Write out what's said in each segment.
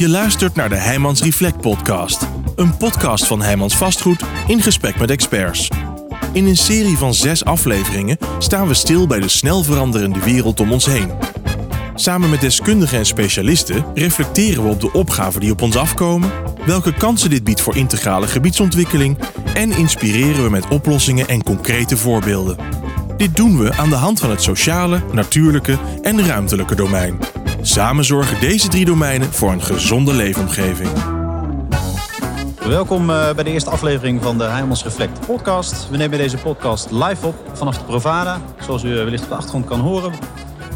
Je luistert naar de Heijmans Reflect podcast. Een podcast van Heijmans Vastgoed in gesprek met experts. In een serie van zes afleveringen staan we stil bij de snel veranderende wereld om ons heen. Samen met deskundigen en specialisten reflecteren we op de opgaven die op ons afkomen, welke kansen dit biedt voor integrale gebiedsontwikkeling en inspireren we met oplossingen en concrete voorbeelden. Dit doen we aan de hand van het sociale, natuurlijke en ruimtelijke domein. Samen zorgen deze drie domeinen voor een gezonde leefomgeving. Welkom eh, bij de eerste aflevering van de Heimels Reflect podcast. We nemen deze podcast live op vanaf de Provada, zoals u eh, wellicht op de achtergrond kan horen.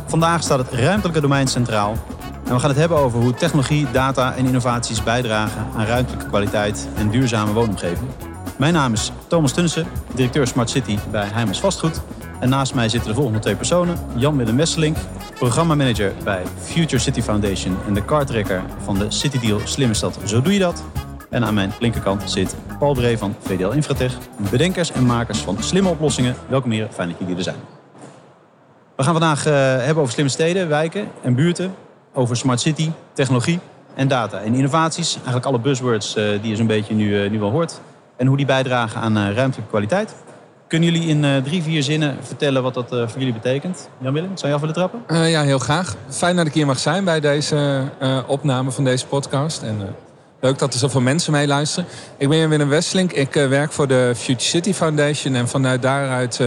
Vandaag staat het ruimtelijke domein centraal. En we gaan het hebben over hoe technologie, data en innovaties bijdragen aan ruimtelijke kwaliteit en duurzame woonomgeving. Mijn naam is Thomas Tunsen, directeur Smart City bij Heimels Vastgoed. En naast mij zitten de volgende twee personen. Jan-Willem Wesselink, programmamanager bij Future City Foundation... en de kartrekker van de City Deal Slimme Stad Zo Doe Je Dat. En aan mijn linkerkant zit Paul Bree van VDL Infratech... bedenkers en makers van slimme oplossingen. Welkom heren, fijn dat jullie er zijn. We gaan vandaag uh, hebben over slimme steden, wijken en buurten. Over smart city, technologie en data en innovaties. Eigenlijk alle buzzwords uh, die je zo'n beetje nu, uh, nu wel hoort. En hoe die bijdragen aan ruimtelijke kwaliteit. Kunnen jullie in uh, drie, vier zinnen vertellen wat dat uh, voor jullie betekent? Jan-Willem, zou je af willen trappen? Uh, ja, heel graag. Fijn dat ik hier mag zijn bij deze opname van deze podcast. En leuk dat er zoveel mensen meeluisteren. Ik ben Jan-Willem Westlink. Ik werk voor de Future City Foundation. En vanuit daaruit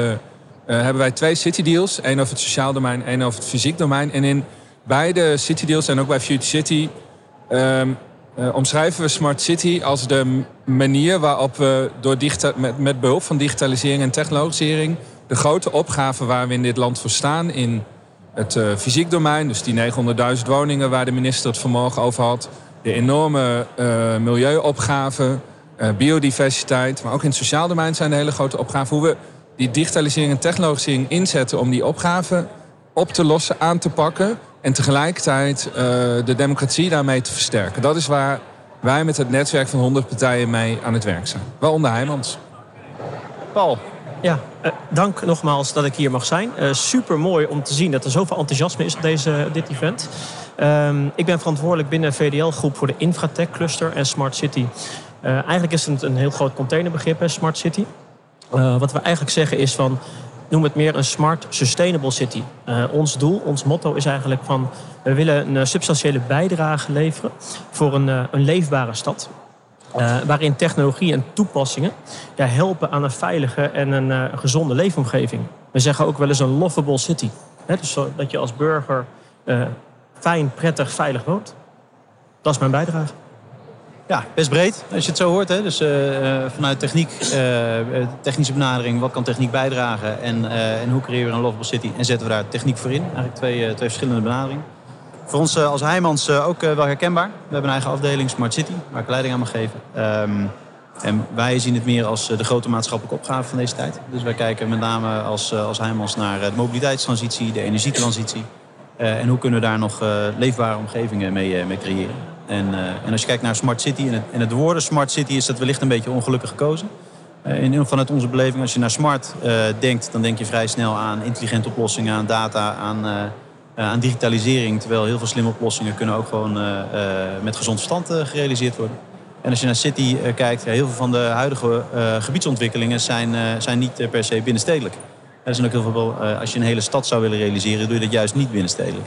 hebben wij twee city deals. Eén over het sociaal domein, één over het fysiek domein. En in beide city deals en ook bij Future City... Um, uh, omschrijven we Smart City als de manier waarop we door met, met behulp van digitalisering en technologisering de grote opgaven waar we in dit land voor staan in het uh, fysiek domein, dus die 900.000 woningen waar de minister het vanmorgen over had, de enorme uh, milieuopgaven, biodiversiteit, maar ook in het sociaal domein zijn de hele grote opgaven. Hoe we die digitalisering en technologisering inzetten om die opgaven op te lossen, aan te pakken en tegelijkertijd uh, de democratie daarmee te versterken. Dat is waar wij met het netwerk van 100 partijen mee aan het werk zijn. Waaronder Heijmans. Paul. Ja, uh, dank nogmaals dat ik hier mag zijn. Uh, Super mooi om te zien dat er zoveel enthousiasme is op deze, dit event. Um, ik ben verantwoordelijk binnen VDL-groep voor de Infratech Cluster en Smart City. eigenlijk is het een heel groot containerbegrip, hè, Smart City. wat we eigenlijk zeggen is van noem het meer een smart, sustainable city. Uh, ons doel, ons motto is eigenlijk van... we willen een substantiële bijdrage leveren voor een, uh, een leefbare stad. Waarin technologie en toepassingen helpen aan een veilige en een gezonde leefomgeving. We zeggen ook wel eens een lovable city. Hè, dus dat je als burger fijn, prettig, veilig woont. Dat is mijn bijdrage. Ja, best breed als je het zo hoort. Hè? Dus uh, vanuit techniek, uh, technische benadering, wat kan techniek bijdragen en, en hoe creëren we een lovable city en zetten we daar techniek voor in. Eigenlijk twee, twee verschillende benaderingen. Voor ons als Heijmans ook wel herkenbaar. We hebben een eigen afdeling Smart City, waar ik leiding aan mag geven. Um, en wij zien het meer als de grote maatschappelijke opgave van deze tijd. Dus wij kijken met name als, als Heijmans naar de mobiliteitstransitie, de energietransitie. en hoe kunnen we daar nog leefbare omgevingen mee, mee creëren. En, uh, en, als je kijkt naar Smart City en het, en het woorden Smart City is dat wellicht een beetje ongelukkig gekozen. Uh, in vanuit onze beleving, als je naar smart uh, denkt, dan denk je vrij snel aan intelligente oplossingen, aan data, aan, aan digitalisering. Terwijl heel veel slimme oplossingen kunnen ook gewoon met gezond verstand gerealiseerd worden. En als je naar City kijkt, heel veel van de huidige gebiedsontwikkelingen zijn, zijn niet per se binnenstedelijk. Er zijn ook heel veel, als je een hele stad zou willen realiseren, doe je dat juist niet binnenstedelijk.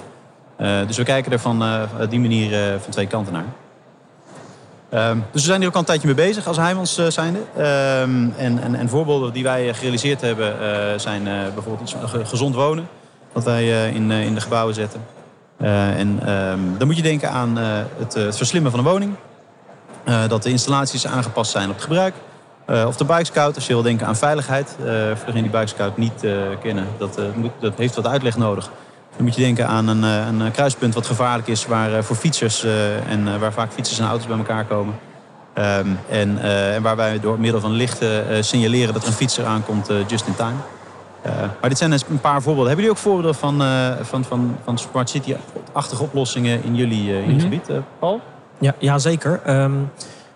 Uh, dus we kijken er van uh, die manier uh, van twee kanten naar. Um, dus we zijn hier ook al een tijdje mee bezig als Heijmans zijnde. Um, en, en, en, voorbeelden die wij gerealiseerd hebben zijn bijvoorbeeld iets gezond wonen. Wat wij in, in de gebouwen zetten. en um, dan moet je denken aan het, het, verslimmen van een woning. dat de installaties aangepast zijn op gebruik. of de Bike als je wil denken aan veiligheid. voor degenen die Bike Scout niet kennen, dat, moet, dat heeft wat uitleg nodig. Dan moet je denken aan een, eh, een kruispunt wat gevaarlijk is waar, eh, voor fietsers eh, en waar vaak fietsers en auto's bij elkaar komen. Um, en, en, waar wij door middel van lichten signaleren dat er een fietser aankomt just in time. maar dit zijn een paar voorbeelden. Hebben jullie ook voorbeelden van, van, van, van Smart City-achtige oplossingen in jullie, in mm -hmm. gebied, Paul? Ja, ja zeker. Um,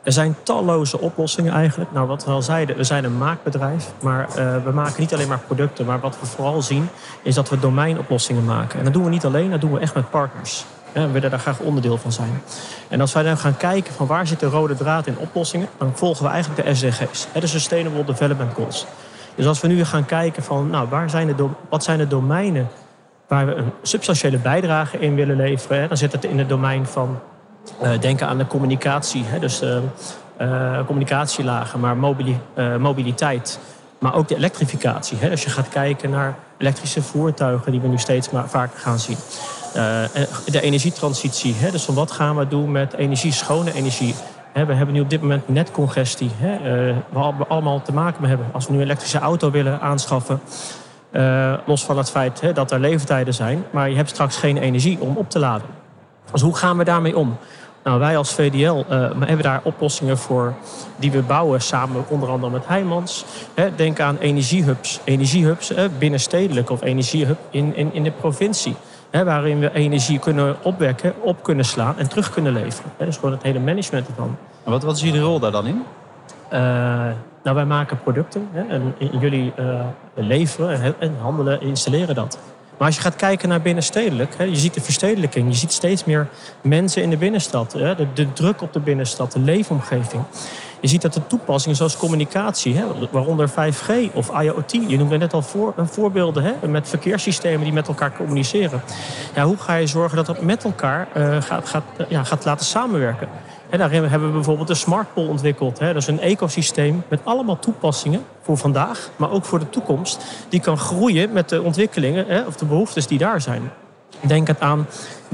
er zijn talloze oplossingen eigenlijk. Nou, wat we al zeiden, we zijn een maakbedrijf. Maar uh, we maken niet alleen maar producten. Maar wat we vooral zien, is dat we domeinoplossingen maken. En dat doen we niet alleen, dat doen we echt met partners. Hè, we willen daar graag onderdeel van zijn. En als wij dan gaan kijken van waar zit de rode draad in oplossingen, dan volgen we eigenlijk de SDG's, de Sustainable Development Goals. Dus als we nu gaan kijken van nou, waar zijn de, wat zijn de domeinen waar we een substantiële bijdrage in willen leveren, dan zit het in het domein van denken aan de communicatie, hè, dus uh, uh, communicatielagen, maar mobili mobiliteit. Maar ook de elektrificatie. Hè, als je gaat kijken naar elektrische voertuigen, die we nu steeds maar vaker gaan zien. de energietransitie, hè, dus van wat gaan we doen met energie, schone energie. We hebben nu op dit moment netcongestie, waar we allemaal te maken mee hebben. Als we nu een elektrische auto willen aanschaffen, los van het feit dat er leeftijden zijn, maar je hebt straks geen energie om op te laden. Dus hoe gaan we daarmee om? Nou, wij als VDL uh, eh, hebben daar oplossingen voor die we bouwen samen onder andere met Heijmans. denk aan energiehubs. Energiehubs binnenstedelijk of energiehub in, in, in de provincie. waarin we energie kunnen opwekken, op kunnen slaan en terug kunnen leveren. He, dus gewoon het hele management ervan. En wat, wat is jullie rol daar dan in? Uh, nou, wij maken producten en jullie uh, leveren en handelen, installeren dat. Maar als je gaat kijken naar binnenstedelijk, hè, je ziet de verstedelijking, je ziet steeds meer mensen in de binnenstad, hè, de, de, druk op de binnenstad, de leefomgeving. Je ziet dat de toepassingen zoals communicatie, hè, waaronder 5G of IoT, je noemde net al voor, voorbeelden hè, met verkeerssystemen die met elkaar communiceren. Ja, hoe ga je zorgen dat dat met elkaar uh, gaat, gaat, ja, gaat laten samenwerken? En daarin hebben we bijvoorbeeld de SmartPol ontwikkeld. Dat is een ecosysteem met allemaal toepassingen voor vandaag, maar ook voor de toekomst. Die kan groeien met de ontwikkelingen of de behoeftes die daar zijn. Denk het aan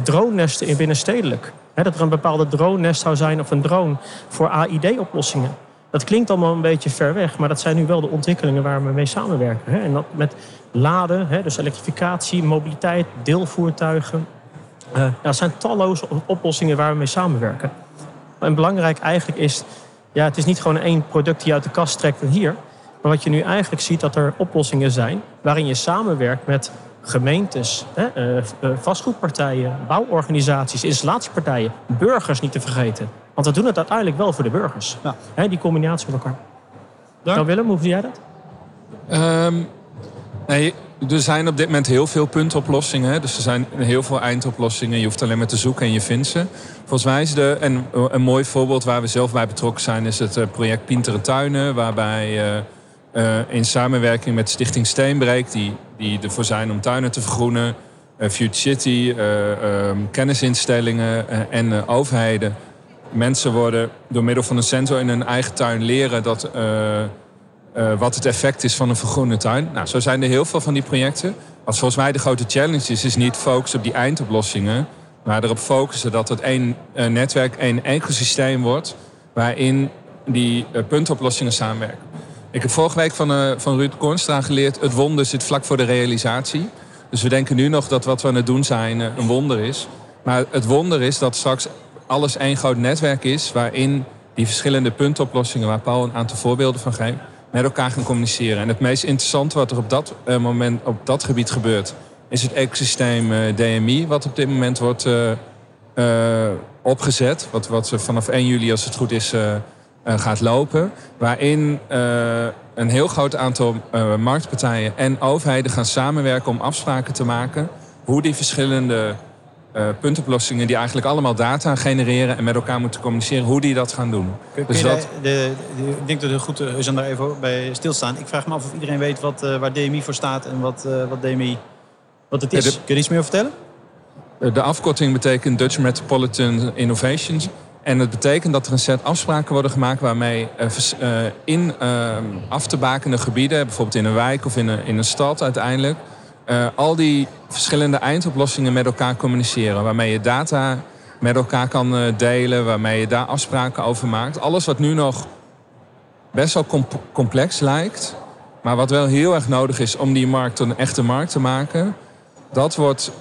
drone-nesten in binnenstedelijk. Dat er een bepaalde drone-nest zou zijn of een drone voor AID-oplossingen. Dat klinkt allemaal een beetje ver weg, maar dat zijn nu wel de ontwikkelingen waar we mee samenwerken. En dat met laden, dus elektrificatie, mobiliteit, deelvoertuigen. Uh, dat zijn talloze oplossingen waar we mee samenwerken. En belangrijk eigenlijk is, ja, het is niet gewoon één product die je uit de kast trekt en hier. Maar wat je nu eigenlijk ziet, dat er oplossingen zijn waarin je samenwerkt met gemeentes, hè, eh, eh, vastgoedpartijen, bouworganisaties, installatiepartijen, burgers niet te vergeten. Want we doen het uiteindelijk wel voor de burgers. Ja. Hè, die combinatie met elkaar. Dank. Nou Willem, hoe zie jij dat? Um, nee, er zijn op dit moment heel veel puntoplossingen. Dus er zijn heel veel eindoplossingen. Je hoeft alleen maar te zoeken en je vindt ze. Volgens mij is de, en een mooi voorbeeld waar we zelf bij betrokken zijn... is het eh, project Pintere Tuinen. Waarbij uh, in samenwerking met Stichting Steenbreek... die, die ervoor zijn om tuinen te vergroenen... Uh, Future City, um, kennisinstellingen en overheden... mensen worden door middel van een sensor in hun eigen tuin leren... dat wat het effect is van een vergroene tuin. Nou, zo zijn er heel veel van die projecten. Wat volgens mij de grote challenge is, is niet focussen op die eindoplossingen, maar erop focussen dat het één netwerk, één ecosysteem wordt, waarin die puntoplossingen samenwerken. Ik heb vorige week van, van Ruud Kornstra geleerd, het wonder zit vlak voor de realisatie. Dus we denken nu nog dat wat we aan het doen zijn een wonder is. Maar het wonder is dat straks alles één groot netwerk is, waarin die verschillende puntoplossingen, waar Paul een aantal voorbeelden van geeft, met elkaar gaan communiceren. En het meest interessante wat er op dat uh, moment op dat gebied gebeurt, is het ecosysteem uh, eh, DMI, wat op dit moment wordt uh, opgezet. Wat, wat vanaf 1 juli, als het goed is, gaat lopen. Waarin een heel groot aantal marktpartijen en overheden gaan samenwerken om afspraken te maken hoe die verschillende uh, puntoplossingen die eigenlijk allemaal data genereren en met elkaar moeten communiceren, hoe die dat gaan doen. dus dat... De, ik denk dat het goed is om daar even bij stilstaan. Ik vraag me af of iedereen weet wat, uh, waar DMI voor staat en wat, uh, wat DMI wat het is. Kun je iets meer vertellen? De afkorting betekent Dutch Metropolitan Innovations. En het betekent dat er een set afspraken worden gemaakt waarmee in af te bakende gebieden, bijvoorbeeld in een wijk of in een, in een stad uiteindelijk, al die verschillende eindoplossingen met elkaar communiceren. Waarmee je data met elkaar kan delen, waarmee je daar afspraken over maakt. Alles wat nu nog best wel comp complex lijkt, maar wat wel heel erg nodig is om die markt een echte markt te maken. Dat wordt,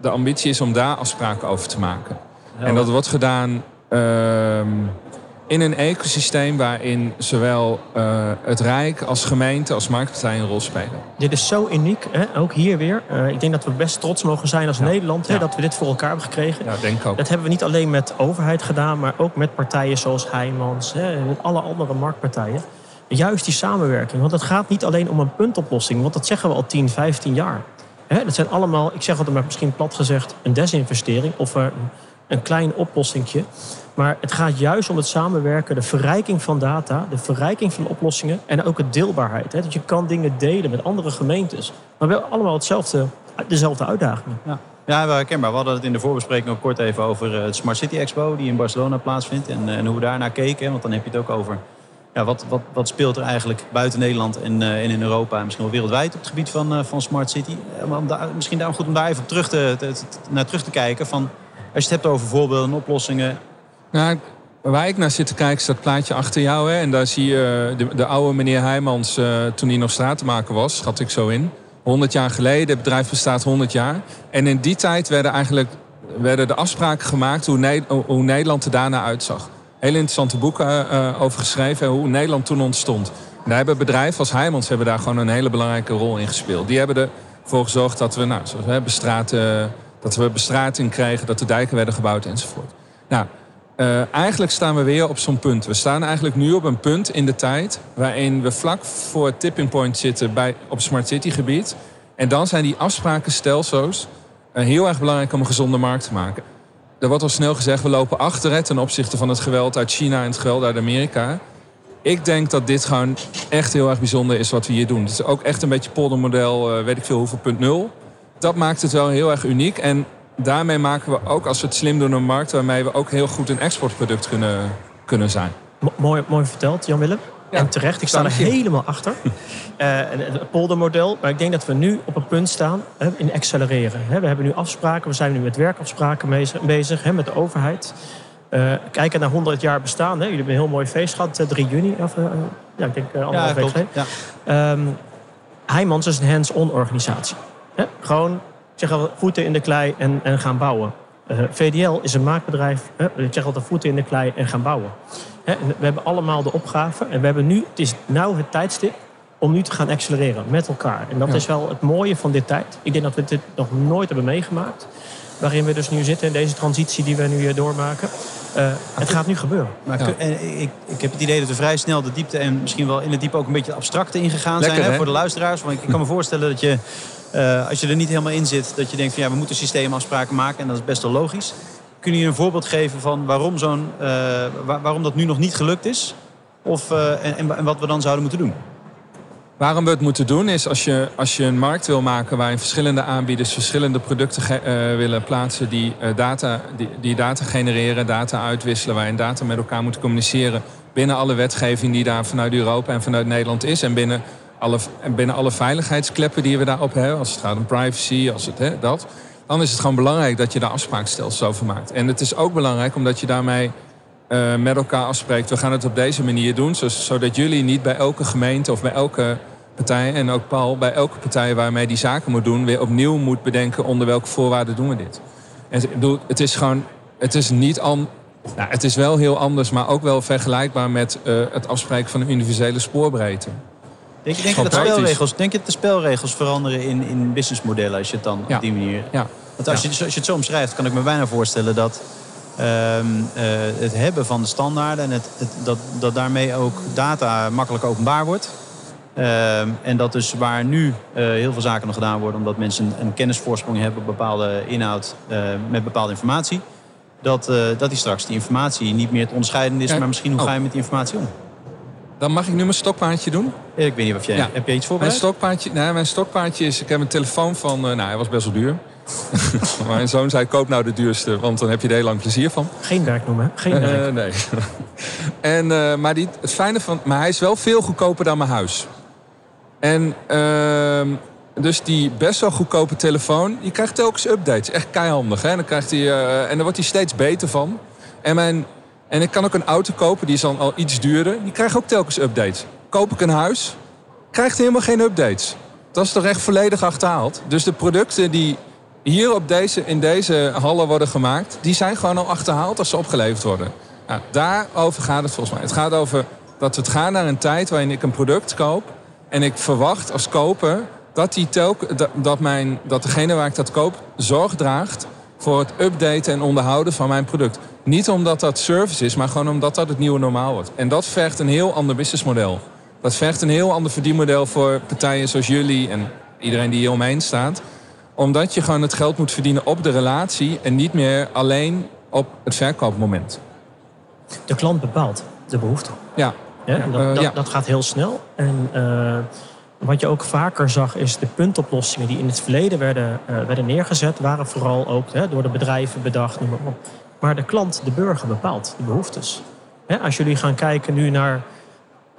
de ambitie is om daar afspraken over te maken. En dat wordt gedaan ehm, in een ecosysteem waarin zowel uh, het Rijk als gemeente als marktpartijen een rol spelen. Dit is zo uniek, hè? ook hier weer. Uh, ik denk dat we best trots mogen zijn als Nederland hè, dat we dit voor elkaar hebben gekregen. Ja, denk ook. Dat hebben we niet alleen met overheid gedaan, maar ook met partijen zoals Heijmans en met alle andere marktpartijen. Juist die samenwerking, want het gaat niet alleen om een puntoplossing, want dat zeggen we al 10, 15 jaar. Hè, dat zijn allemaal, ik zeg altijd maar misschien plat gezegd, een desinvestering of een, klein oplossingje. Maar het gaat juist om het samenwerken, de verrijking van data, de verrijking van oplossingen en ook het deelbaarheid. Hè? Dat je kan dingen delen met andere gemeentes. Maar wel allemaal hetzelfde, dezelfde uitdagingen. Ja. Ja, wel herkenbaar. We hadden het in de voorbespreking ook kort even over het Smart City Expo die in Barcelona plaatsvindt. En, en hoe we daar naar keken. Want dan heb je het ook over ja, wat, wat, wat speelt er eigenlijk buiten Nederland en, en in Europa en misschien wel wereldwijd op het gebied van, van Smart City. Om daar, misschien daarom goed om daar even op terug te, te, te, naar terug te kijken. Van, als je het hebt over voorbeelden en oplossingen. Nou, waar ik naar zit te kijken is dat plaatje achter jou. Hè? En daar zie je de, de oude meneer Heijmans, uh, toen hij nog stratenmaker was, schat ik zo in. 100 jaar geleden, het bedrijf bestaat 100 jaar. En in die tijd werden eigenlijk werden de afspraken gemaakt hoe, ne hoe Nederland er daarna uitzag. Hele interessante boeken uh, over geschreven, hoe Nederland toen ontstond. En daar hebben bedrijven als Heijmans hebben daar gewoon een hele belangrijke rol in gespeeld. Die hebben ervoor gezorgd dat we, nou, zoals we bestraat, uh, dat we bestrating kregen, dat de dijken werden gebouwd enzovoort. Nou, uh, eigenlijk staan we weer op zo'n punt. We staan eigenlijk nu op een punt in de tijd waarin we vlak voor het tipping point zitten bij, op Smart City gebied. En dan zijn die afsprakenstelsels uh, heel erg belangrijk om een gezonde markt te maken. Er wordt al snel gezegd, we lopen achter ten opzichte van het geweld uit China en het geweld uit Amerika. Ik denk dat dit gewoon echt heel erg bijzonder is wat we hier doen. Het is ook echt een beetje poldermodel, uh, weet ik veel hoeveel, punt nul. Dat maakt het wel heel erg uniek. En daarmee maken we ook, als we het slim doen, een markt waarmee we ook heel goed een exportproduct kunnen, kunnen zijn. Mo mooi, mooi verteld, Jan-Willem. Ja, en terecht, ik sta er helemaal achter. uh, het poldermodel. Maar ik denk dat we nu op een punt staan hè, in accelereren. Hè, we hebben nu afspraken, we zijn nu met werkafspraken bezig, bezig hè, met de overheid. Uh, kijken naar 100 jaar bestaan. Hè. Jullie hebben een heel mooi feest gehad, 3 juni. Of, uh, ja, ik denk anderhalf ja, week geleden. Ja. Um, Heijmans is een hands-on organisatie. Hè. Gewoon zeggen voeten in de klei en, en gaan bouwen. Uh, VDL is een maakbedrijf. Hè. Ik zeg altijd voeten in de klei en gaan bouwen. Hè. En we hebben allemaal de opgave. En we hebben nu, het is nu het tijdstip om nu te gaan accelereren met elkaar. En dat ja. is wel het mooie van dit tijd. Ik denk dat we dit nog nooit hebben meegemaakt. Waarin we dus nu zitten in deze transitie die we nu doormaken. Uh, het gaat nu gebeuren. Maar ja. en ik, ik heb het idee dat we vrij snel de diepte en misschien wel in het diepe ook een beetje abstracte ingegaan Lekker, zijn hè, hè? voor de luisteraars. Want ik kan me voorstellen dat je, uh, als je er niet helemaal in zit, dat je denkt van ja, we moeten systeemafspraken maken en dat is best wel logisch. Kun je een voorbeeld geven van waarom, zo'n, waar, waarom dat nu nog niet gelukt is? Of, en, en wat we dan zouden moeten doen? Waarom we het moeten doen is als je, als je een markt wil maken waarin verschillende aanbieders verschillende producten willen plaatsen die, data, die, die data genereren, data uitwisselen, waarin data met elkaar moeten communiceren binnen alle wetgeving die daar vanuit Europa en vanuit Nederland is en binnen alle, en binnen alle veiligheidskleppen die we daarop hebben, als het gaat om privacy, als het hè, dat, dan is het gewoon belangrijk dat je daar afspraakstelsels over maakt. En het is ook belangrijk omdat je daarmee uh, met elkaar afspreekt. We gaan het op deze manier doen, zodat jullie niet bij elke gemeente of bij elke partij en ook Paul bij elke partij waarmee die zaken moet doen, weer opnieuw moet bedenken onder welke voorwaarden doen we dit. En het is gewoon, het is niet an, nou, het is wel heel anders, maar ook wel vergelijkbaar met uh, het afspreken van een universele spoorbreedte. Denk je, denk je dat de spelregels, denk je dat de spelregels veranderen in, in businessmodellen als je het dan ja. op die manier. Ja. Want als, je, als je het zo omschrijft, kan ik me bijna voorstellen dat um, uh, het hebben van de standaarden en het, het, dat, dat daarmee ook data makkelijk openbaar wordt. Uh, en dat dus waar nu uh, heel veel zaken nog gedaan worden... omdat mensen een, een kennisvoorsprong hebben op bepaalde inhoud uh, met bepaalde informatie... Dat, dat die straks die informatie niet meer te onderscheiden is... Maar misschien hoe oh. ga je met die informatie om? Dan mag ik nu mijn stokpaardje doen? Ik weet niet of jij... Ja. Heb je iets voorbereid? Mijn stokpaardje, nee, mijn stokpaardje is... Ik heb een telefoon van... nou, hij was best wel duur. mijn zoon zei, koop nou de duurste, want dan heb je er heel lang plezier van. Geen werk noemen, geen werk. Uh, nee. en, uh, maar die, het fijne van... Maar hij is wel veel goedkoper dan mijn huis. En uh, dus die best wel goedkope telefoon, die krijgt telkens updates. Echt keihandig. Hè? En, dan krijgt hij, uh, en daar wordt hij steeds beter van. En, mijn, en ik kan ook een auto kopen, die is dan al iets duurder. Die krijgt ook telkens updates. Koop ik een huis, krijgt helemaal geen updates. Dat is toch echt volledig achterhaald. Dus de producten die hier op deze, in deze hallen worden gemaakt... die zijn gewoon al achterhaald als ze opgeleverd worden. Nou, daarover gaat het volgens mij. Het gaat over dat we het gaan naar een tijd waarin ik een product koop... En ik verwacht als koper dat, die telk, dat, mijn, dat degene waar ik dat koop zorg draagt voor het updaten en onderhouden van mijn product. Niet omdat dat service is, maar gewoon omdat dat het nieuwe normaal wordt. En dat vergt een heel ander businessmodel. Dat vergt een heel ander verdienmodel voor partijen zoals jullie en iedereen die hier omheen staat. Omdat je gewoon het geld moet verdienen op de relatie en niet meer alleen op het verkoopmoment. De klant bepaalt de behoefte. Ja. Ja, en dat, Eh, dat, ja. dat gaat heel snel. En eh, wat je ook vaker zag, is de puntoplossingen die in het verleden werden, eh, werden neergezet, waren vooral ook hè, door de bedrijven bedacht. Noem maar, maar de klant, de burger, bepaalt de behoeftes. Hè, als jullie gaan kijken nu naar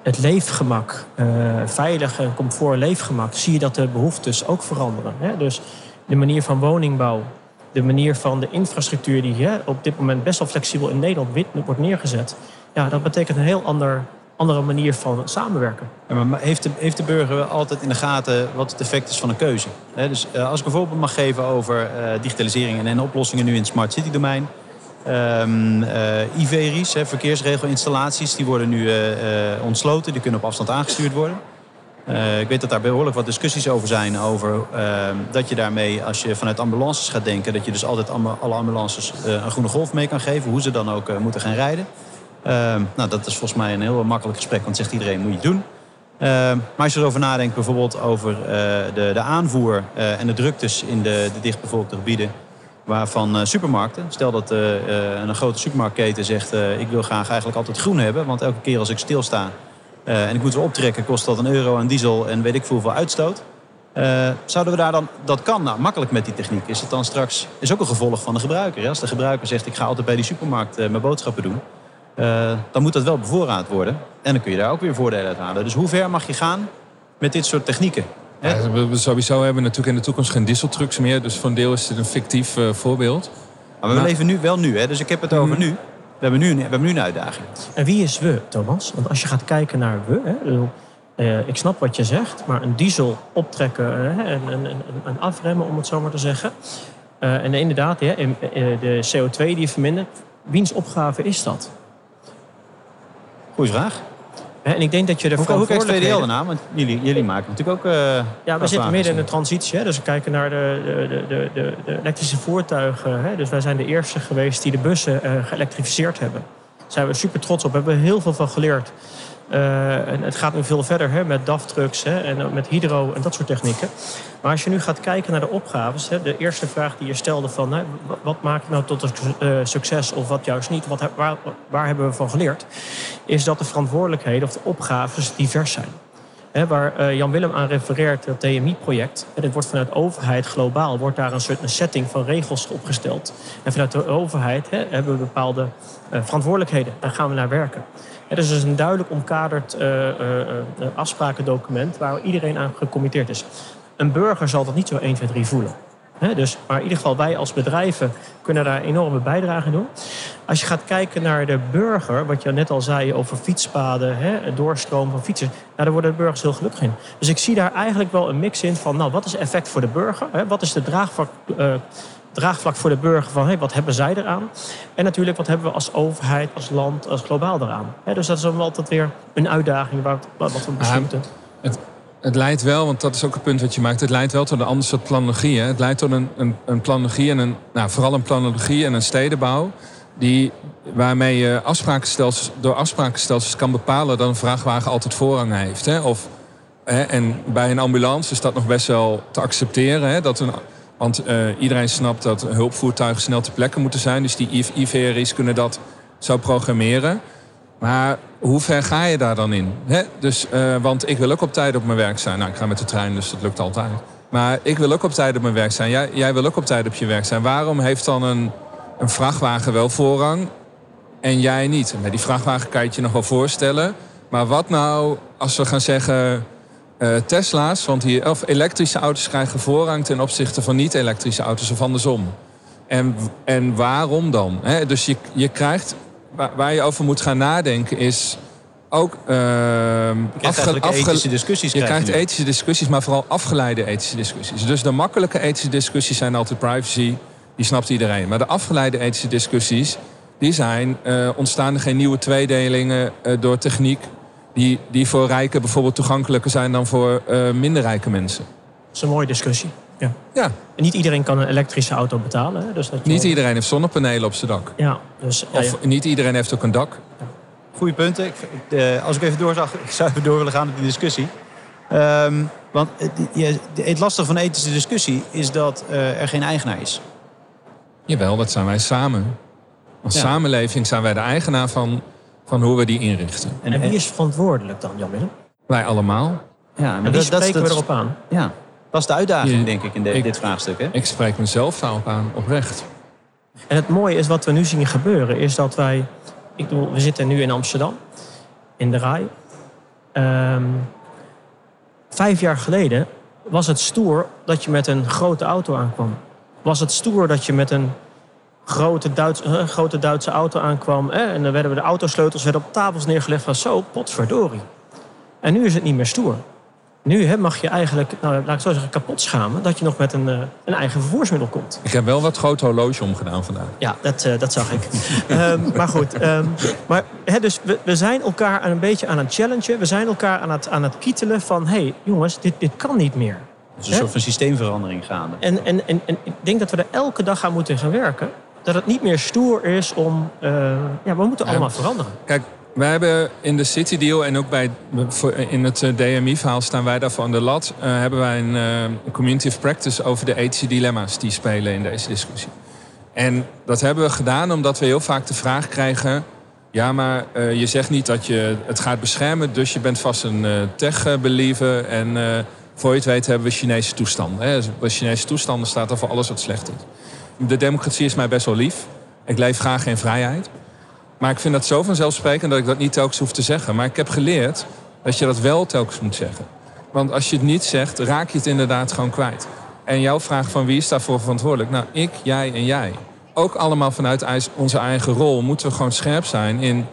het leefgemak, eh, veilig en comfort leefgemak, zie je dat de behoeftes ook veranderen. Hè? Dus de manier van woningbouw, de manier van de infrastructuur die hè, op dit moment best wel flexibel in Nederland wordt neergezet. Ja, dat betekent een heel ander, andere manier van samenwerken. Maar heeft de, heeft de burger altijd in de gaten wat het effect is van een keuze? Dus eh, als ik een voorbeeld mag geven over eh, digitalisering en, en oplossingen nu in het smart city domein. IVRI's, hè, verkeersregelinstallaties, die worden nu ontsloten. Die kunnen op afstand aangestuurd worden. Ik weet dat daar behoorlijk wat discussies over zijn. Over ehm, dat je daarmee, als je vanuit ambulances gaat denken... dat je dus altijd alle ambulances een groene golf mee kan geven. Hoe ze dan ook moeten gaan rijden. Ehm, nou, dat is volgens mij een heel makkelijk gesprek. Want zegt iedereen, moet je doen. Ehm, maar als je erover nadenkt, bijvoorbeeld over eh, de, de aanvoer eh, en de druktes in de, de dichtbevolkte gebieden waarvan eh, supermarkten. Stel dat een grote supermarktketen zegt, ik wil graag eigenlijk altijd groen hebben, want elke keer als ik stilsta en ik moet weer optrekken, kost dat een euro aan diesel en weet ik veel uitstoot. Zouden we daar dan, dat kan nou makkelijk met die techniek. Is het dan straks, is ook een gevolg van de gebruiker. Als de gebruiker zegt, ik ga altijd bij die supermarkt mijn boodschappen doen. Eh, dan moet dat wel bevoorraad worden. En dan kun je daar ook weer voordelen uit halen. Dus hoe ver mag je gaan met dit soort technieken? Hè? Ja, we, we sowieso hebben we natuurlijk in de toekomst geen dieseltrucks meer. Dus voor een deel is dit een fictief eh, voorbeeld. Maar we leven nu wel nu, hè? dus ik heb het over Mhm. nu. We hebben nu, een, we hebben nu een uitdaging. En wie is we, Thomas? Want als je gaat kijken naar we, hè, ik bedoel, eh, ik snap wat je zegt, maar een diesel optrekken hè, en, en, en, en afremmen, om het zo maar te zeggen. Eh, en inderdaad, eh, de CO2 die je vermindert, wiens opgave is dat? Goeie vraag. En ik denk dat je de Hoe, hoe kijkt VDL ernaar? Want jullie, jullie maken natuurlijk ook... eh, Ja, we zitten midden in een transitie. Hè? Dus we kijken naar de, de, de, de, de elektrische voertuigen. Hè? Dus wij zijn de eerste geweest die de bussen eh, geëlektrificeerd hebben. Daar zijn we super trots op. Daar hebben we heel veel van geleerd. Eh, en het gaat nu veel verder hè, met DAF-trucks en met hydro en dat soort technieken. Maar als je nu gaat kijken naar de opgaves, hè, de eerste vraag die je stelde van wa- wat maakt nou tot een eh, succes of wat juist niet, wat, waar, hebben we van geleerd, is dat de verantwoordelijkheden of de opgaves divers zijn. Waar eh, Jan Willem aan refereert, het TMI-project. Dit wordt vanuit overheid globaal, wordt daar een soort setting van regels opgesteld. En vanuit de overheid hebben we bepaalde verantwoordelijkheden. Daar gaan we naar werken. Dus het is een duidelijk omkaderd eh, eh, eh, afsprakendocument waar iedereen aan gecommitteerd is. Een burger zal dat niet zo 1, 2, 3 voelen. Dus, maar in ieder geval wij als bedrijven kunnen daar enorme bijdrage doen. Als je gaat kijken naar de burger, wat je net al zei over fietspaden, het doorstroom van fietsers, nou, daar worden de burgers heel gelukkig in. Dus ik zie daar eigenlijk wel een mix in van, nou, wat is effect voor de burger? Wat is de draagvlak, draagvlak voor de burger van, hey, wat hebben zij eraan? En natuurlijk, wat hebben we als overheid, als land, als globaal eraan? Hè, dus dat is dan altijd weer een uitdaging waar, wat we Ah, moeten. Het leidt wel, want dat is ook een punt wat je maakt. Het leidt wel tot een ander soort planologie. Hè? Het leidt tot een, een, een planologie en een, nou, vooral een planologie en een stedenbouw. Die, waarmee je afsprakenstelsels, door afsprakenstelsels kan bepalen dat een vrachtwagen altijd voorrang heeft. Hè? Of, hè, en bij een ambulance is dat nog best wel te accepteren. Hè? Dat een, want eh, iedereen snapt dat hulpvoertuigen snel ter plekke moeten zijn. Dus die IVR's kunnen dat zo programmeren. Maar hoe ver ga je daar dan in? Hè? Dus, eh, want ik wil ook op tijd op mijn werk zijn. Nou, ik ga met de trein, dus dat lukt altijd. Maar ik wil ook op tijd op mijn werk zijn. Jij, jij wil ook op tijd op je werk zijn. Waarom heeft dan een, een vrachtwagen wel voorrang en jij niet? En die vrachtwagen kan je het je nog wel voorstellen. Maar wat nou als we gaan zeggen... eh, Tesla's, want die, of elektrische auto's krijgen voorrang... ten opzichte van niet-elektrische auto's of andersom. En, en waarom dan? Dus je, je krijgt waar, waar je over moet gaan nadenken is ook eigenlijk ethische discussies. je krijg krijgt ethische discussies, maar vooral afgeleide ethische discussies. Dus de makkelijke ethische discussies zijn altijd privacy, die snapt iedereen. Maar de afgeleide ethische discussies, die zijn, eh, ontstaan er geen nieuwe tweedelingen eh, door techniek, die, die voor rijken bijvoorbeeld toegankelijker zijn dan voor eh, minder rijke mensen. Dat is een mooie discussie. Ja. Ja, En niet iedereen kan een elektrische auto betalen. Hè? Dus dat je niet wel- iedereen heeft zonnepanelen op zijn dak. Ja, dus ja, Of niet iedereen heeft ook een dak. Goeie punten. Ik, eh, als ik even door, zag, ik zou even door willen gaan met die discussie. Ehm, want het, je- het lastige van de ethische discussie is dat eh, er geen eigenaar is. Jawel, dat zijn wij samen. Als Ja. samenleving zijn wij de eigenaar van, van hoe we die inrichten. En wie is verantwoordelijk dan, Jan-Willem? Wij allemaal. Ja, En wie spreken we erop aan? Ja, dat is de uitdaging, denk ik, in de- ik- dit vraagstuk. Hè? Ik spreek mezelf daarop aan, oprecht. En het mooie is wat we nu zien gebeuren, is dat wij... Ik bedoel, we zitten nu in Amsterdam, in de RAI. Ehm, vijf jaar geleden was het stoer dat je met een grote auto aankwam. Was het stoer dat je met een grote, Duits, grote Duitse auto aankwam. eh, en dan werden we de autosleutels werden op tafels neergelegd van zo, potverdorie. En nu is het niet meer stoer. Nu hè, mag je eigenlijk, nou, laat ik zo zeggen, kapot schamen... dat je nog met een, eh, een eigen vervoersmiddel komt. Ik heb wel wat groot horloge omgedaan vandaag. Ja, dat, eh, dat zag ik. Ehm, maar goed, ehm, maar, hè, dus we, we zijn elkaar een beetje aan het challengen. We zijn elkaar aan het, aan het kietelen van... hé hey, jongens, dit, dit kan niet meer. Er is een soort van systeemverandering gaande. En, en, en, en ik denk dat we er elke dag aan moeten gaan werken. Dat het niet meer stoer is om... eh, ja, we moeten Ja. allemaal veranderen. Kijk, wij hebben in de City Deal en ook bij, in het eh, DMI-verhaal staan wij daarvoor aan de lat. eh, hebben wij een community of practice over de ethische dilemma's die spelen in deze discussie. En dat hebben we gedaan omdat we heel vaak de vraag krijgen... ja, maar je zegt niet dat je het gaat beschermen... dus je bent vast een tech-believer en voor je het weet hebben we Chinese toestanden. Hè? Bij Chinese toestanden staat er voor alles wat slecht is. De democratie is mij best wel lief. Ik leef graag in vrijheid. Maar ik vind dat zo vanzelfsprekend dat ik dat niet telkens hoef te zeggen. Maar ik heb geleerd dat je dat wel telkens moet zeggen. Want als je het niet zegt, raak je het inderdaad gewoon kwijt. En jouw vraag van wie is daarvoor verantwoordelijk? Nou, ik, jij en jij. Ook allemaal vanuit onze eigen rol moeten we gewoon scherp zijn in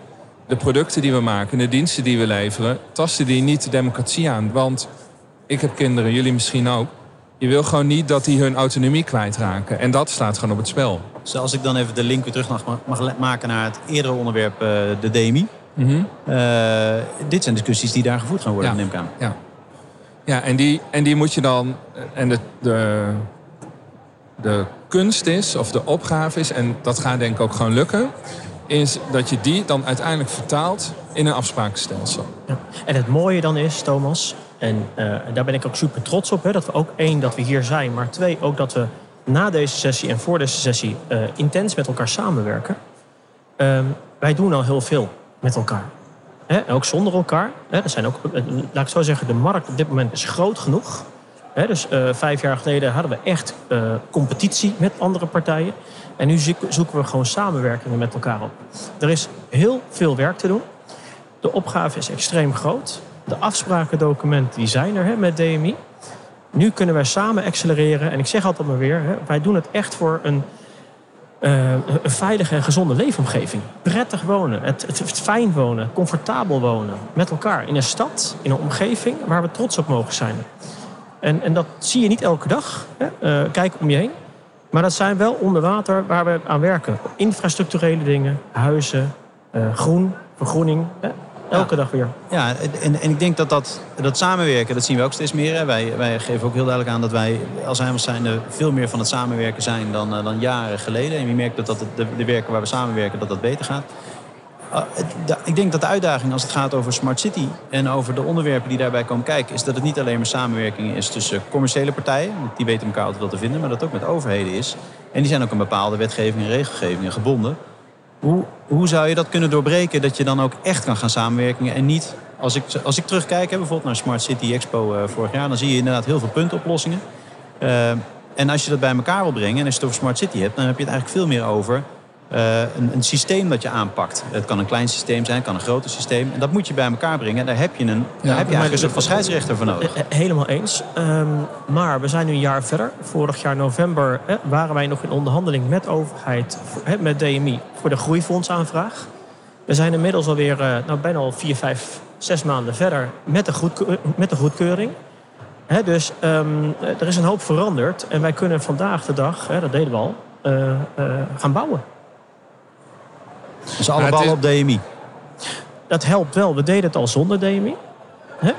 de producten die we maken, de diensten die we leveren. Tasten die niet de democratie aan. Want ik heb kinderen, jullie misschien ook. Je wil gewoon niet dat die hun autonomie kwijtraken. En dat staat gewoon op het spel. Dus als ik dan even de link weer terug mag, mag maken naar het eerdere onderwerp, eh, de DMI. Mhm. Eh, dit zijn discussies die daar gevoerd gaan worden, Ja. neem ik aan. Ja, ja en, die, en die moet je dan. En de, de, de kunst is, of de opgave is, en dat gaat denk ik ook gewoon lukken, is dat je die dan uiteindelijk vertaalt in een afsprakenstelsel. Ja. En het mooie dan is, Thomas, en eh, daar ben ik ook super trots op, hè, dat we ook één, dat we hier zijn, maar twee, ook dat we na deze sessie en voor deze sessie eh, intens met elkaar samenwerken. Ehm, wij doen al heel veel met elkaar. Hè, ook zonder elkaar. Hè, er zijn ook, eh, laat ik zo zeggen, de markt op dit moment is groot genoeg. Dus vijf jaar geleden hadden we echt competitie met andere partijen. En nu zoek- zoeken we gewoon samenwerkingen met elkaar op. Er is heel veel werk te doen. De opgave is extreem groot. De afsprakendocumenten die zijn er hè, met DMI. Nu kunnen wij samen accelereren. En ik zeg altijd maar weer, hè, wij doen het echt voor een, eh, een veilige en gezonde leefomgeving. Prettig wonen, het, het, fijn wonen, comfortabel wonen. Met elkaar in een stad, in een omgeving waar we trots op mogen zijn. En, en dat zie je niet elke dag. Hè. Eh, kijk om je heen. Maar dat zijn wel onder water waar we aan werken. Infrastructurele dingen, huizen, eh, groen, vergroening. Hè. Elke dag weer. Ja, en, en ik denk dat dat, dat samenwerken, dat zien we ook steeds meer. Hè. Wij, wij geven ook heel duidelijk aan dat wij als Heimels zijn veel meer van het samenwerken zijn dan, eh, dan jaren geleden. En je merkt dat, de, de werken waar we samenwerken, dat dat beter gaat. Uh, de- ik denk dat de uitdaging als het gaat over Smart City en over de onderwerpen die daarbij komen kijken, is dat het niet alleen maar samenwerking is tussen commerciële partijen, want die weten elkaar altijd wel te vinden, maar dat het ook met overheden is. En die zijn ook aan bepaalde wetgeving en regelgevingen gebonden. Hoe, hoe zou je dat kunnen doorbreken dat je dan ook echt kan gaan samenwerken en niet... Als ik, als ik terugkijk, hè, bijvoorbeeld naar Smart City Expo eh, vorig jaar... dan zie je inderdaad heel veel puntoplossingen. Eh, en als je dat bij elkaar wil brengen en als je het over Smart City hebt... dan heb je het eigenlijk veel meer over eh, een, een systeem dat je aanpakt. Het kan een klein systeem zijn, het kan een groter systeem. En dat moet je bij elkaar brengen. En daar heb je, een, daar heb je eigenlijk een soort van scheidsrechter voor nodig. Helemaal eens. Ehm, maar we zijn nu een jaar verder. Vorig jaar november eh, waren wij nog in onderhandeling met overheid, eh, met DMI, voor de groeifondsaanvraag. We zijn inmiddels alweer eh, nou, bijna al vier, vijf, zes maanden verder met de, goedkeur- met de goedkeuring. Dus ehm, eh, er is een hoop veranderd. En wij kunnen vandaag de dag, hè, dat deden we al, eh, gaan bouwen. Dus alle Maar het ballen is- op DMI. dat helpt wel. We deden het al zonder DMI.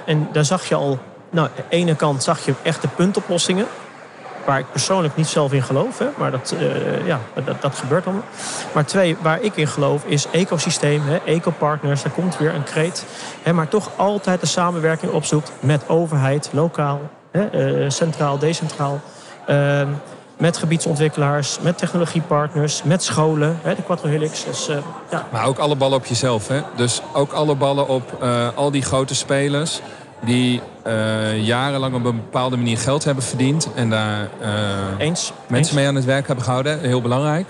En daar zag je al, nou, aan de ene kant zag je echte puntoplossingen. waar ik persoonlijk niet zelf in geloof. Hè, maar dat, uh, ja, dat, dat gebeurt allemaal. Maar twee, waar ik in geloof is ecosysteem, hè, ecopartners. Daar komt weer een kreet. Hè, maar toch altijd de samenwerking opzoekt met overheid, lokaal, hè, uh, centraal, decentraal. Uh, met gebiedsontwikkelaars, met technologiepartners, met scholen, hè, de Quattro Helix. Dus, uh, ja. Maar ook alle ballen op jezelf. Hè? Dus ook alle ballen op uh, al die grote spelers die uh, jarenlang op een bepaalde manier geld hebben verdiend. En daar Eens. mensen Eens. mee aan het werk hebben gehouden. Heel belangrijk.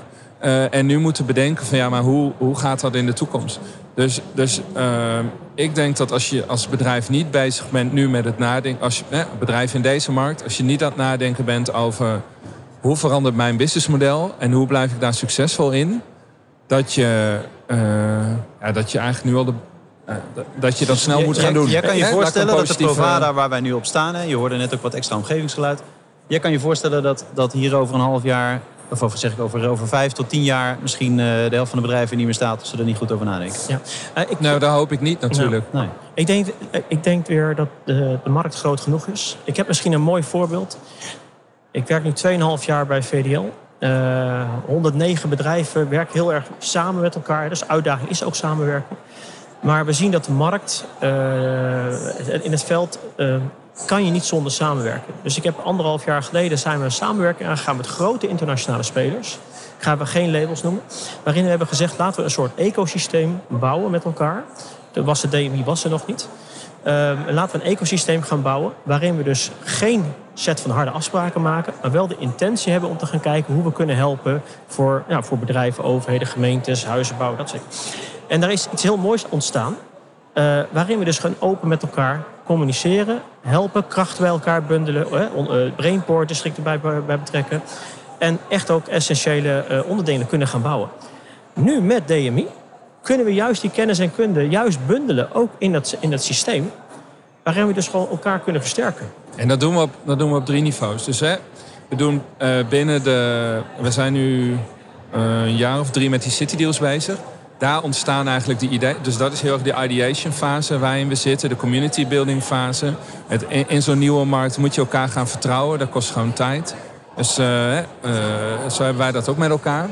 en nu moeten bedenken van ja, maar hoe, hoe gaat dat in de toekomst? Dus, dus ik denk dat als je als bedrijf niet bezig bent nu met het nadenken... als je, eh, bedrijf in deze markt, als je niet aan het nadenken bent over hoe verandert mijn businessmodel en hoe blijf ik daar succesvol in, dat je, uh, ja, dat je eigenlijk nu al de. Uh, dat je dat snel moet gaan doen. Jij kan je voorstellen dat de Provada waar wij nu op staan, hè, je hoorde net ook wat extra omgevingsgeluid. Jij kan je voorstellen dat, dat hier over een half jaar, of over, zeg ik over, over vijf tot tien jaar, misschien uh, de helft van de bedrijven niet meer staat als ze er niet goed over nadenken. Ja. ik, nou, dat hoop ik niet natuurlijk. Nou, nee. ik, denk, ik denk weer dat de, de markt groot genoeg is. Ik heb misschien een mooi voorbeeld. Ik werk nu 2,5 jaar bij VDL. Uh, 109 bedrijven werken heel erg samen met elkaar. Dus uitdaging is ook samenwerken. Maar we zien dat de markt uh, in het veld uh, kan je niet zonder samenwerken. Dus ik heb anderhalf jaar geleden zijn we een samenwerking aangegaan met grote internationale spelers. Ik ga geen labels noemen. Waarin we hebben gezegd laten we een soort ecosysteem bouwen met elkaar. De was de DMI was er nog niet. Uh, laten we een ecosysteem gaan bouwen waarin we dus geen set van harde afspraken maken, maar wel de intentie hebben om te gaan kijken hoe we kunnen helpen voor, ja, voor bedrijven, overheden, gemeentes, huizenbouw, dat soort En daar is iets heel moois ontstaan, uh, waarin we dus gaan open met elkaar communiceren, helpen, krachten bij elkaar bundelen, uh, brainport districten bij, betrekken en echt ook essentiële uh, onderdelen kunnen gaan bouwen. Nu met DMI kunnen we juist die kennis en kunde juist bundelen, ook in dat, in dat systeem, waarin we dus gewoon elkaar kunnen versterken. En dat doen we op, dat doen we op drie niveaus. Dus hè, we doen uh, binnen de. We zijn nu uh, een jaar of drie met die city deals bezig. Daar ontstaan eigenlijk die ideeën. Dus dat is heel erg de ideation fase waarin we zitten, de community building fase. Het, in, zo'n nieuwe markt moet je elkaar gaan vertrouwen. Dat kost gewoon tijd. Dus uh, zo hebben wij dat ook met elkaar.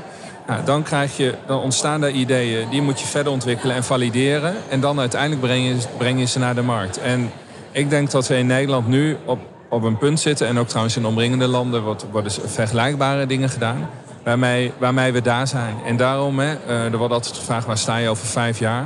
Nou, dan, krijg je, dan ontstaan er ideeën, die moet je verder ontwikkelen en valideren. En dan uiteindelijk breng je, breng je ze naar de markt. En ik denk dat we in Nederland nu op, op een punt zitten... en ook trouwens in omringende landen wordt, worden vergelijkbare dingen gedaan... Waarmee, waarmee we daar zijn. En daarom, hè, uh, er wordt altijd gevraagd... waar sta je over vijf jaar?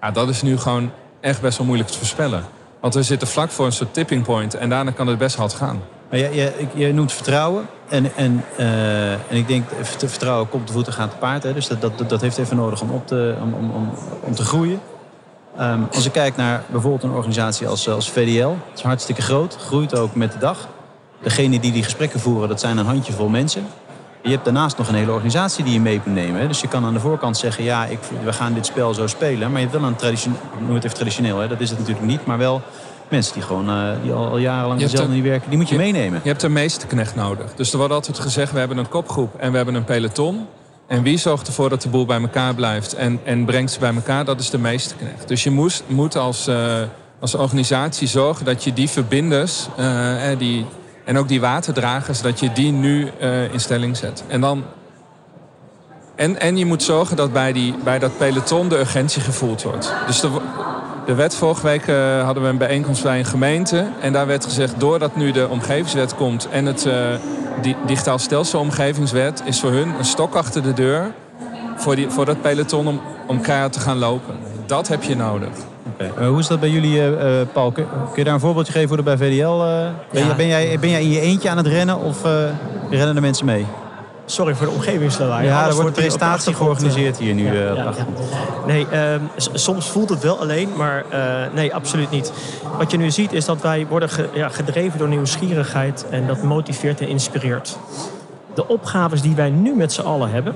Ja, dat is nu gewoon echt best wel moeilijk te voorspellen. Want we zitten vlak voor een soort tipping point... en daarna kan het best hard gaan. Maar je, je, je noemt vertrouwen. En, en, uh, en ik denk, vertrouwen komt te voeten gaat te paard. Hè? Dus dat, dat, dat heeft even nodig om, op te, om, om, om, te groeien. Um, als ik kijk naar bijvoorbeeld een organisatie als, als VDL, het is hartstikke groot, groeit ook met de dag. Degene die die gesprekken voeren, dat zijn een handjevol mensen. Je hebt daarnaast nog een hele organisatie die je mee kunt nemen. Hè? Dus je kan aan de voorkant zeggen, ja, ik, we gaan dit spel zo spelen. Maar je hebt wel een traditioneel, het even traditioneel, hè? dat is het natuurlijk niet. Maar wel mensen die gewoon uh, die al, al jarenlang dezelfde niet werken, die moet je, je meenemen. Je hebt een meesterknecht nodig. Dus er wordt altijd gezegd, we hebben een kopgroep en we hebben een peloton. En wie zorgt ervoor dat de boel bij elkaar blijft en, en brengt ze bij elkaar? Dat is de meesterknecht. Dus je moest, moet als, uh, als organisatie zorgen dat je die verbinders uh, die, en ook die waterdragers, dat je die nu uh, in stelling zet. En, dan, en, en je moet zorgen dat bij, die, bij dat peloton de urgentie gevoeld wordt. Dus de, de wet vorige week uh, hadden we een bijeenkomst bij een gemeente. En daar werd gezegd, doordat nu de omgevingswet komt en het uh, die, digitaal stelselomgevingswet, is voor hun een stok achter de deur voor, die, voor dat peloton om, om keihard te gaan lopen. Dat heb je nodig. Okay. Uh, hoe is dat bij jullie, Paul? Kun, kun, je daar een voorbeeldje geven hoe dat bij VDL? Ben, ja. ben, jij, ben jij in je eentje aan het rennen of rennen de mensen mee? Sorry voor de omgevingslawaai. Ja, er wordt een presentatie georganiseerd hier nu. Ja, ja, ja. Nee, uh, soms voelt het wel alleen, maar uh, nee, absoluut niet. Wat je nu ziet is dat wij worden ge, gedreven door nieuwsgierigheid en dat motiveert en inspireert. De opgaves die wij nu met z'n allen hebben,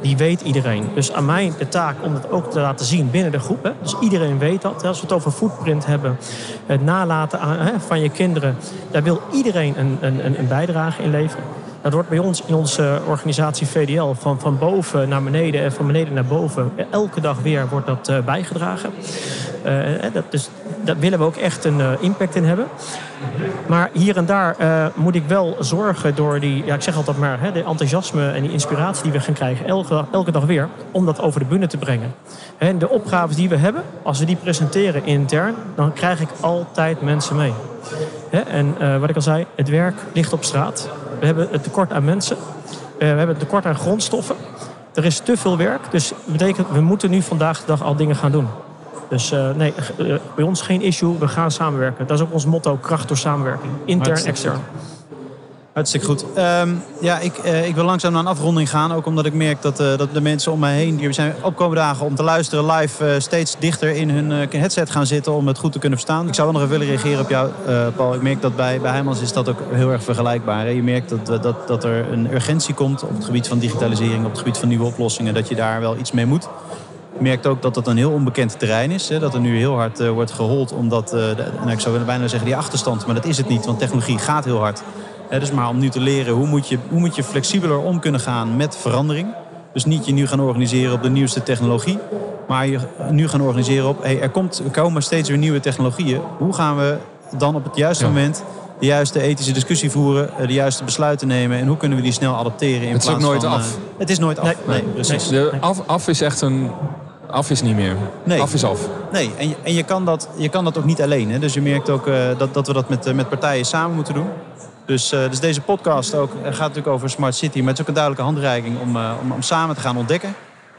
die weet iedereen. Dus aan mij de taak om dat ook te laten zien binnen de groep. Hè. Dus iedereen weet dat. Als we het over footprint hebben, het nalaten aan, hè, van je kinderen, daar wil iedereen een, een, een bijdrage in leveren. Dat wordt bij ons in onze organisatie VDL van, van boven naar beneden en van beneden naar boven. Elke dag weer wordt dat uh, bijgedragen. Uh, dat, dus, daar willen we ook echt een impact in hebben. Maar hier en daar moet ik wel zorgen door die, ja, ik zeg altijd maar, hè, de enthousiasme en die inspiratie die we gaan krijgen elke, elke dag weer, om dat over de bühne te brengen. En de opgaves die we hebben, als we die presenteren intern, dan krijg ik altijd mensen mee. En uh, wat ik al zei, het werk ligt op straat. We hebben het tekort aan mensen. Uh, we hebben het tekort aan grondstoffen. Er is te veel werk. Dus dat betekent, we moeten nu vandaag de dag al dingen gaan doen. Dus uh, nee, bij ons geen issue. We gaan samenwerken. Dat is ook ons motto, kracht door samenwerking. Intern, extern. Hartstikke goed. Um, ja, ik, uh, ik wil langzaam naar een afronding gaan. Ook omdat ik merk dat, uh, dat de mensen om mij heen... die zijn opkomende dagen om te luisteren live... Uh, steeds dichter in hun headset gaan zitten om het goed te kunnen verstaan. Ik zou wel nog even willen reageren op jou, Paul. Ik merk dat bij, bij Heijmans is dat ook heel erg vergelijkbaar. Hè? Je merkt dat, dat, dat er een urgentie komt op het gebied van digitalisering... op het gebied van nieuwe oplossingen. Dat je daar wel iets mee moet. Je merkt ook dat dat een heel onbekend terrein is. Hè? Dat er nu heel hard wordt gehold omdat... De, nou, ik zou bijna zeggen die achterstand, maar dat is het niet. Want technologie gaat heel hard dus maar om nu te leren hoe moet, je, hoe moet je flexibeler om kunnen gaan met verandering. Dus niet je nu gaan organiseren op de nieuwste technologie. Maar je nu gaan organiseren op, hey, er, komt, er komen steeds weer nieuwe technologieën. Hoe gaan we dan op het juiste moment de juiste ethische discussie voeren, eh, de juiste besluiten nemen en hoe kunnen we die snel adapteren? In het is ook nooit af. Uh, het is nooit af. Nee, nee, precies. De af, af is echt een af is niet meer. Nee. Af is af. Nee, en je, en je, kan, dat, je kan dat ook niet alleen. Hè? Dus je merkt ook uh, dat, dat we dat met, uh, met partijen samen moeten doen. Dus, uh, dus deze podcast ook, gaat natuurlijk over Smart City. Maar het is ook een duidelijke handreiking om, uh, om, om, samen te gaan ontdekken.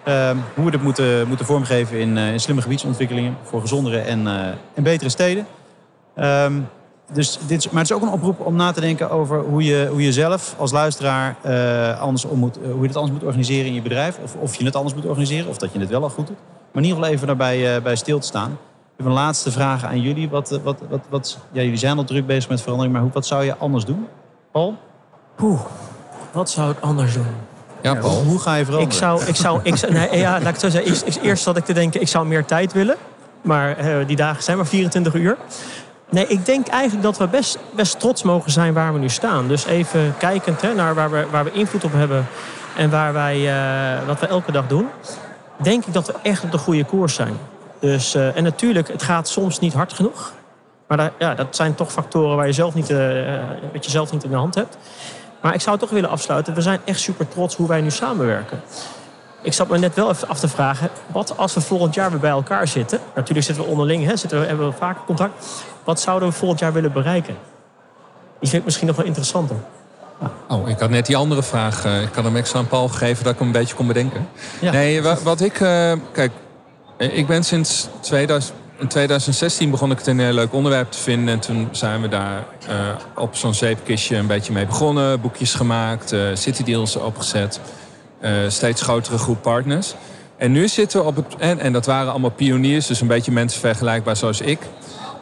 Uh, hoe we dit moeten, moeten vormgeven in, in slimme gebiedsontwikkelingen. Voor gezondere en, en betere steden. Um, dus dit, maar het is ook een oproep om na te denken over hoe je, hoe je zelf als luisteraar anders om moet, hoe je het anders moet organiseren in je bedrijf. Of, of je het anders moet organiseren, of dat je het wel al goed doet. Maar in ieder geval even daarbij bij stil te staan. Ik heb een laatste vraag aan jullie. Wat, eh, wat, wat, wat, ja, jullie zijn al druk bezig met verandering, maar hoe, wat zou je anders doen? Paul? Oeh, wat zou ik anders doen? Ja, Paul. Hoe, hoe, ga je veranderen? Ik zou, ik zou, ik zou, nee, ja, laat ik het zo zeggen. Eerst, eerst zat ik te denken, ik zou meer tijd willen. Maar uh, die dagen zijn maar 24 uur. Nee, ik denk eigenlijk dat we best, best trots mogen zijn waar we nu staan. Dus even kijkend hè, naar waar we, waar we invloed op hebben en waar wij, uh, wat we elke dag doen. Denk ik dat we echt op de goede koers zijn. Dus, uh, en natuurlijk, het gaat soms niet hard genoeg. Maar dat, ja, dat zijn toch factoren waar je zelf niet, uh, wat je zelf niet in de hand hebt. Maar ik zou toch willen afsluiten. We zijn echt super trots hoe wij nu samenwerken. Ik zat me net wel even af te vragen. Wat als we volgend jaar weer bij elkaar zitten? Natuurlijk zitten we onderling, hè, zitten we, hebben we vaak contact. Wat zouden we volgend jaar willen bereiken? Die vind ik misschien nog wel interessanter. Oh, ik had net die andere vraag. Ik had hem extra aan Paul gegeven dat ik hem een beetje kon bedenken. Ja. Nee, wat ik... Kijk, eh, ik ben sinds 2000, in 2016 begon ik het een heel leuk onderwerp te vinden. En toen zijn we daar uh, op zo'n zeepkistje een beetje mee begonnen. Boekjes gemaakt, uh, city deals opgezet. Steeds grotere groep partners. En nu zitten we op het... En, en dat waren allemaal pioniers, dus een beetje mensen vergelijkbaar zoals ik.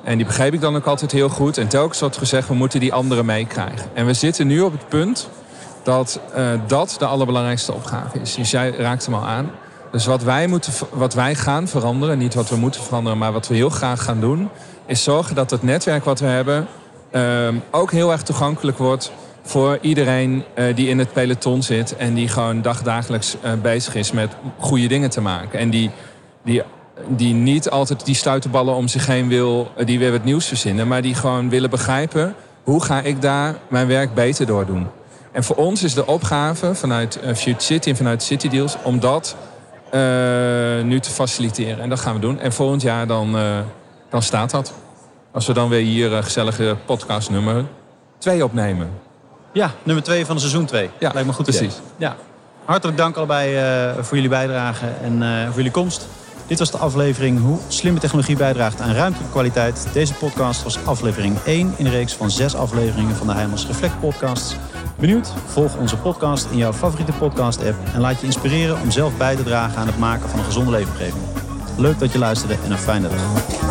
En die begreep ik dan ook altijd heel goed. En telkens wordt gezegd, we moeten die anderen meekrijgen. En we zitten nu op het punt dat dat de allerbelangrijkste opgave is. Dus jij raakt hem al aan. Dus wat wij, moeten, wat wij gaan veranderen, niet wat we moeten veranderen, maar wat we heel graag gaan doen, is zorgen dat het netwerk wat we hebben uh, ook heel erg toegankelijk wordt voor iedereen uh, die in het peloton zit en die gewoon dagdagelijks uh, bezig is met goede dingen te maken. En die, die, die niet altijd die stuitenballen om zich heen wil, uh, die weer wat nieuws verzinnen, maar die gewoon willen begrijpen hoe ga ik daar mijn werk beter door doen. En voor ons is de opgave vanuit Future City en vanuit City Deals om dat nu te faciliteren. En dat gaan we doen. En volgend jaar dan, uh, dan staat dat. Als we dan weer hier uh, gezellige podcast nummer 2 opnemen. Ja, nummer 2 van seizoen 2. Ja, Lijkt me goed precies. Ja. Hartelijk dank allebei voor jullie bijdrage en voor jullie komst. Dit was de aflevering Hoe slimme technologie bijdraagt aan ruimtelijke kwaliteit. Deze podcast was aflevering 1 in de reeks van 6 afleveringen van de Heimels Reflect podcasts. Benieuwd? Volg onze podcast in jouw favoriete podcast-app en laat je inspireren om zelf bij te dragen aan het maken van een gezonde leefomgeving. Leuk dat je luisterde en een fijne dag.